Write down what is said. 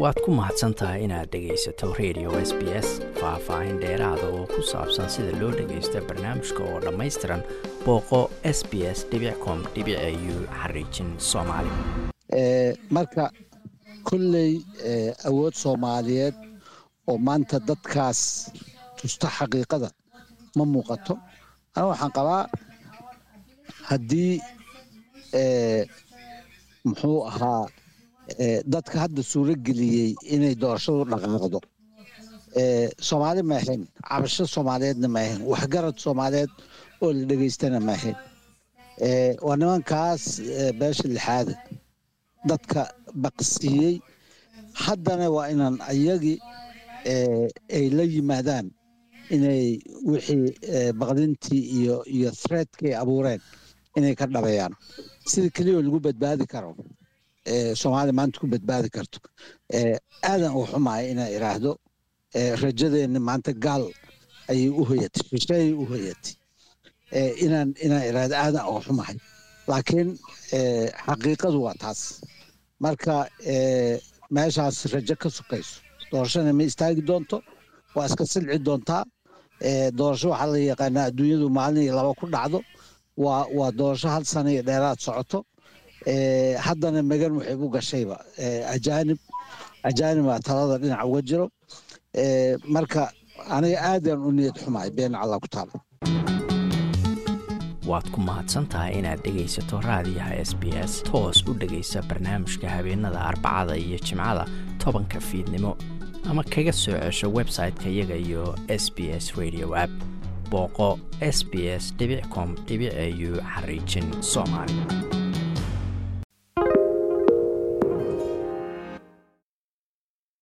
waad ku mahadsan tahay inaad dhegaysato radio s b s faah-faahin dheeraada oo ku saabsan sida loo dhagaysto barnaamijka oo dhammaystiran booqo s b s com u xariijin soomaali. Marka kolley awood soomaaliyeed oo maanta dadkaas tusta xaqiiqada ma muuqato. Ana waxaan qabaa haddii muxuu ahaa dadka hadda suuro geliyey inay doorashadu dhaqaaqdo. Soomaali ma ahayn cabasho soomaaliyeedna ma ahayn waxgarad soomaaliyeed oo la dhegaystana ma ahayn. Waa nimankaas beesha lixaada dadka baqsiiyey haddana waa inaan ayagii ay la yimaadaan inay wixii baqdintii iyo iyo threadkii abuureen inay ka dhabayaan sida keliya lagu badbaadi karo soomaaliya maanta ku badbaadi karto. Aadan u xumaaya inaan idhaahdo rajadeenna maanta gaal ayay u hoyatay shisheeyay u hoyatay inaan inaan idhaahdo aadan u xumahay. Laakiin xaqiiqadu waa taas. Marka meeshaas rajo ka sukayso doorashana ma istaagi doonto waa iska silci doontaa. Doorasho waxaa la yaqaanaa adduunyadu maalin iyo laba ku dhacdo waa waa doorasho hal sana iyo dheeraad socoto haddana megan waxay u gashayba. Ajaanib ajaanibaa talada dhinac uga jiro. Marka aniga aadan u niyad xumaay been alla ku taalo waad ku mahadsan tahay inaad dhegaysato raadiyaha s b s. Toos u dhegaysa barnaamijka habeenada arbacada iyo jimcada tobanka fiidnimo. Ama kaga soo cesho website-ka iyaga iyo s b s radio app. Booqo s b s com au xariijin soomaali